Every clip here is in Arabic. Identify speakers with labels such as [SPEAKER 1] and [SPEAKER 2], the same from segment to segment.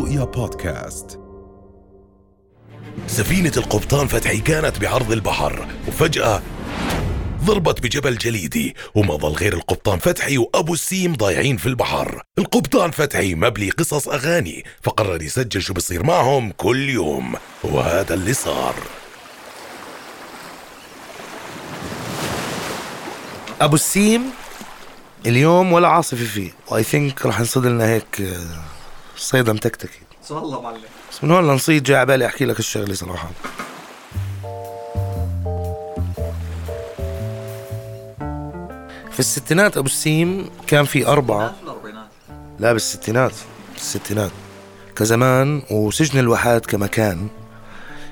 [SPEAKER 1] رؤيا بودكاست.
[SPEAKER 2] سفينة القبطان فتحي كانت بعرض البحر وفجأة ضربت بجبل جليدي وما ظل غير القبطان فتحي وأبو السيم ضايعين في البحر. القبطان فتحي مبلي قصص أغاني فقرر يسجل شو بصير معهم كل يوم وهذا اللي صار.
[SPEAKER 3] أبو السيم اليوم ولا عاصفة فيه و I think رح نصيد لنا هيك آه، صيدة متكتكه
[SPEAKER 4] والله معلم.
[SPEAKER 3] بس من هون لنصيد جاي على بالي أحكي لك الشغلة صراحة. في الستينات أبو السيم كان في
[SPEAKER 4] الأربعينات؟
[SPEAKER 3] لا بالستينات. بالستينات. كزمان وسجن الواحات كمكان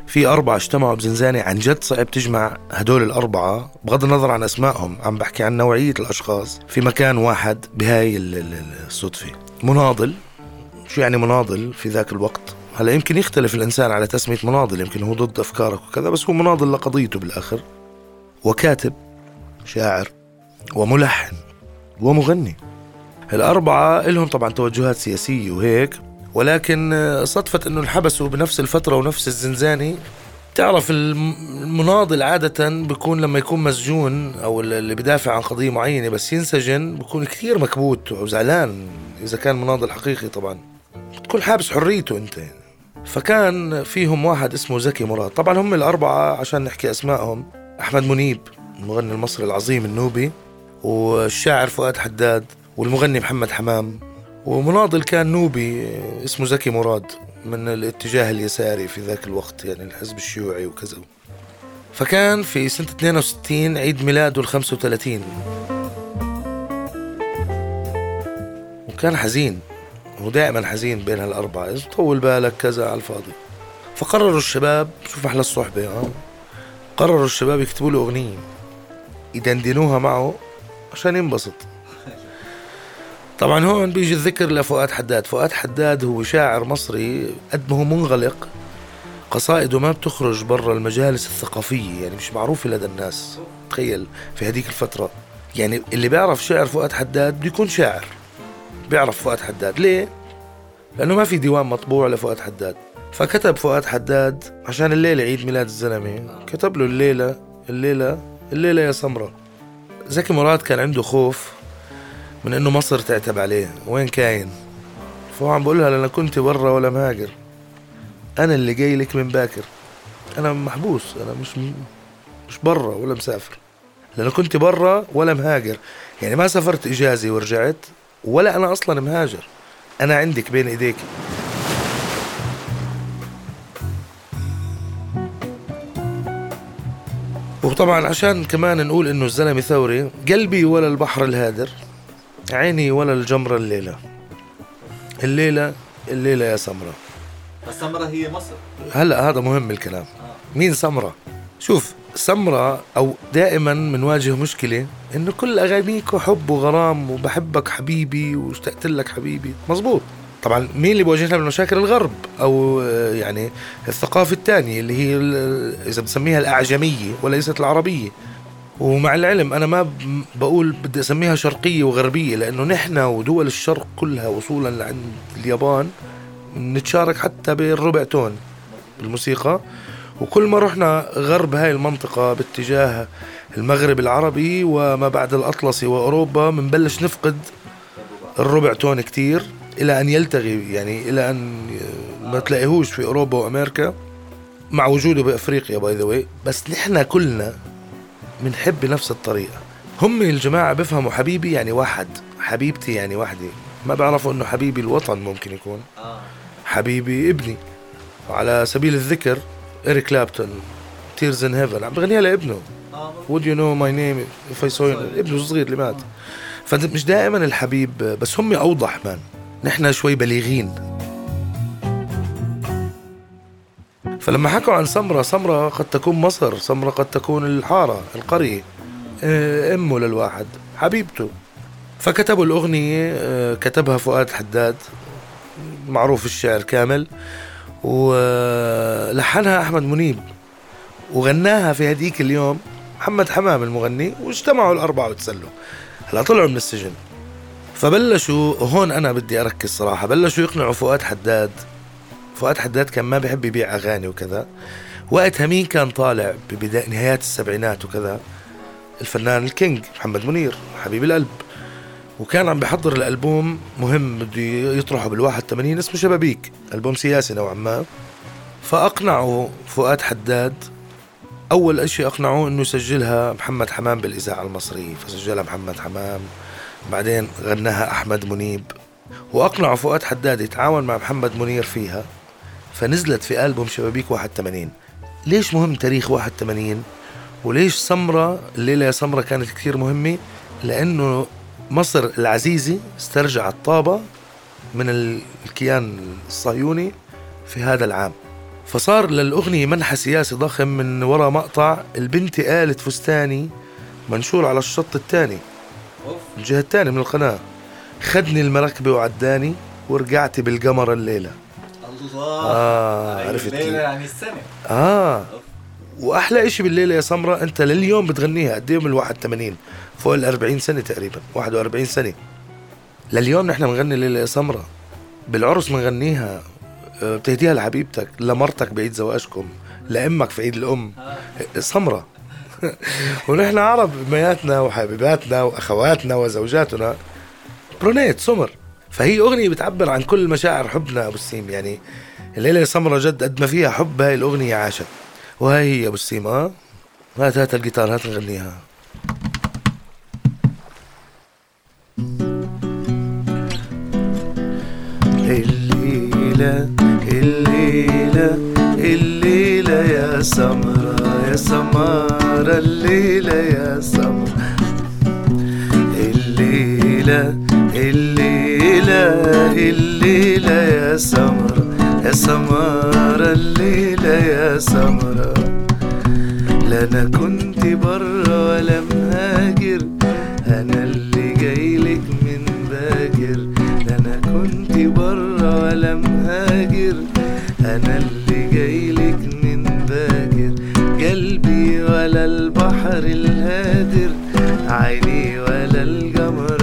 [SPEAKER 3] في أربعة اجتمعوا بزنزانة عن جد صعب تجمع هدول الأربعة بغض النظر عن أسمائهم عم بحكي عن نوعية الأشخاص في مكان واحد بهاي ال- ال- الصدفة. مناضل شو يعني مناضل في ذاك الوقت؟ هلا يمكن يختلف الإنسان على تسمية مناضل يمكن هو ضد أفكارك وكذا بس هو مناضل لقضيته بالآخر. وكاتب شاعر وملحن ومغني. الأربعة لهم طبعا توجهات سياسية وهيك ولكن صدفة أنه انحبسوا بنفس الفترة ونفس الزنزانة. تعرف الم- المناضل عادة بيكون لما يكون مسجون أو اللي بدافع عن قضية معينة بس ينسجن بيكون كثير مكبوت وزعلان إذا كان مناضل حقيقي طبعا. تكون حابس حريته أنت. فكان فيهم واحد اسمه زكي مراد. طبعا هم الأربعة عشان نحكي أسمائهم. أحمد منيب المغني المصري العظيم النوبي والشاعر فؤاد حداد والمغني محمد حمام. ومناضل كان نوبي اسمه زكي مراد من الاتجاه اليساري في ذاك الوقت يعني الحزب الشيوعي وكذا. فكان في سنة 62 عيد ميلاده ال 35 وكان حزين. هو دائما حزين بين هالأربعة إذا طول بالك كذا على الفاضي. فقرروا الشباب شوف أحلى الصحبة آه. قرروا الشباب يكتبوا له أغنية يدندنوها معه عشان ينبسط. طبعا هون بيجي الذكر لفؤاد حداد. فؤاد حداد هو شاعر مصري قد ما هو منغلق قصائده ما بتخرج برا المجالس الثقافية يعني مش معروفة لدى الناس. تخيل في هذيك الفترة. يعني اللي بيعرف شعر فؤاد حداد بده يكون شاعر. بيعرف فؤاد حداد. ليه؟ لأنه ما في ديوان مطبوع لفؤاد حداد. فكتب فؤاد حداد عشان الليلة عيد ميلاد الزلمة. كتب له الليلة الليلة الليلة يا سمرة. زكي مراد كان عنده خوف من إنه مصر تعتب عليه. وين كاين؟ فهو عم بقولها لأنا كنت برا ولا مهاجر. أنا اللي جاي لك من باكر. أنا محبوس. أنا مش مش برا ولا مسافر. لأنه كنت برا ولا مهاجر. يعني ما سافرت إجازة ورجعت. ولا أنا أصلا مهاجر. أنا عندك بين إيديك. وطبعا عشان كمان نقول إنه الزلمة ثوري قلبي ولا البحر الهادر عيني ولا الجمرة الليلة. الليلة الليلة يا سمرة.
[SPEAKER 4] السمرة هي مصر.
[SPEAKER 3] هلأ هذا مهم الكلام. مين سمرة؟ شوف. سمرة أو دائما بنواجه مشكلة إنه كل اغانيكو حب وغرام وبحبك حبيبي واشتقت لك حبيبي. مزبوط طبعا مين اللي بيواجهنا بالمشاكل الغرب أو آه، يعني الثقافة الثانية اللي هي ال- إذا بنسميها الأعجمية وليست العربية. ومع العلم أنا ما بقول بدي أسميها شرقية وغربية لأنه نحن ودول الشرق كلها وصولا لعند اليابان نتشارك حتى بالربع تون. بالموسيقى. وكل ما رحنا غرب هاي المنطقة باتجاه المغرب العربي وما بعد الأطلسي وأوروبا منبلش نفقد الربع تون كتير إلى أن يلتغي يعني إلى أن ما تلاقيهوش في أوروبا وأمريكا مع وجوده بأفريقيا باي ذا بس نحن كلنا بنحب بنفس الطريقة. هم الجماعة بيفهموا حبيبي يعني واحد حبيبتي يعني وحدة ما بيعرفوا إنه حبيبي الوطن ممكن يكون.
[SPEAKER 4] آه.
[SPEAKER 3] حبيبي ابني. على سبيل الذكر إريك كلابتون تيرز ان هيفن عم بغنيها لابنه. You know my name if I saw you? ابنه الصغير اللي مات. فمش دائما الحبيب بس هم أوضح مان نحن شوي بليغين. فلما حكوا عن سمرة سمرة قد تكون مصر سمرة قد تكون الحارة القرية. آه، أمه للواحد حبيبته. فكتبوا الأغنية آه، كتبها فؤاد حداد معروف الشعر كامل. ولحنها أحمد منيب وغناها في هديك اليوم محمد حمام المغني واجتمعوا الأربعة وتسلوا. هلا طلعوا من السجن. فبلشوا هون أنا بدي أركز صراحة بلشوا يقنعوا فؤاد حداد. فؤاد حداد كان ما بيحب يبيع أغاني وكذا. وقتها مين كان طالع ببداية نهايات السبعينات وكذا الفنان الكينج محمد منير حبيب القلب. وكان عم بيحضر الألبوم مهم بده يطرحه بال 81 اسمه شبابيك ألبوم سياسي نوعا ما. فاقنعوا فؤاد حداد أول إشي اقنعوه إنه يسجلها محمد حمام بالإذاعة المصرية. فسجلها محمد حمام بعدين غناها أحمد منيب. واقنعوا فؤاد حداد يتعاون مع محمد منير فيها. فنزلت في ألبوم شبابيك 81 ليش مهم تاريخ 81 وليش سمرة الليلة يا سمرة كانت كثير مهمة؟ لأنه مصر العزيزة استرجعت طابة من الكيان الصهيوني في هذا العام. فصار للأغنية منحى سياسي ضخم من وراء مقطع البنت قالت فستاني منشور على الشط الثاني الجهة الثانية من القناة. خدني المركبة وعداني ورجعت بالقمر الليلة.
[SPEAKER 4] الله
[SPEAKER 3] آه عرفت
[SPEAKER 4] يعني السنة.
[SPEAKER 3] آه. وأحلى إشي بالليله يا سمرة أنت لليوم بتغنيها قد إيه من ال 81 فوق ال 40 سنة تقريبا 41 سنة. لليوم نحن بنغني الليلة يا سمرة. بالعرس بنغنيها آه، بتهديها لحبيبتك لمرتك بعيد زواجكم لأمك في عيد الأم. سمرة. ونحن عرب بياتنا وحبيباتنا وأخواتنا وزوجاتنا. brunette سمر. فهي أغنية بتعبر عن كل مشاعر حبنا أبو السيم يعني الليلة يا سمرة جد قد ما فيها حب هاي الأغنية عاشت. وهي هي أبو السيم آه؟ هات هات الجيتار هات نغنيها. الليلة الليلة الليلة يا سمرة يا سمارة الليلة يا سمرة. الليلة الليلة الليلة يا سمرة. سمارة الليلة يا سمرة. لا أنا كنت برا ولا مهاجر أنا اللي جايلك من باكر لا أنا كنت برا ولا مهاجر أنا اللي جايلك من باكر قلبي ولا البحر الهادر. عيني ولا القمر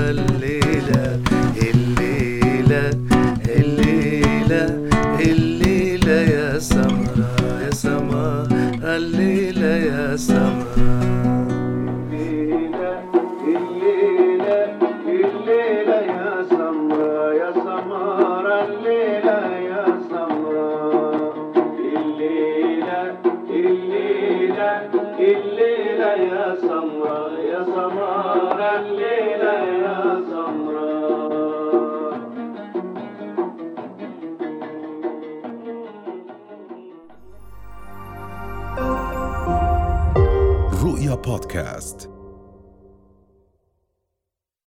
[SPEAKER 2] رؤيا بودكاست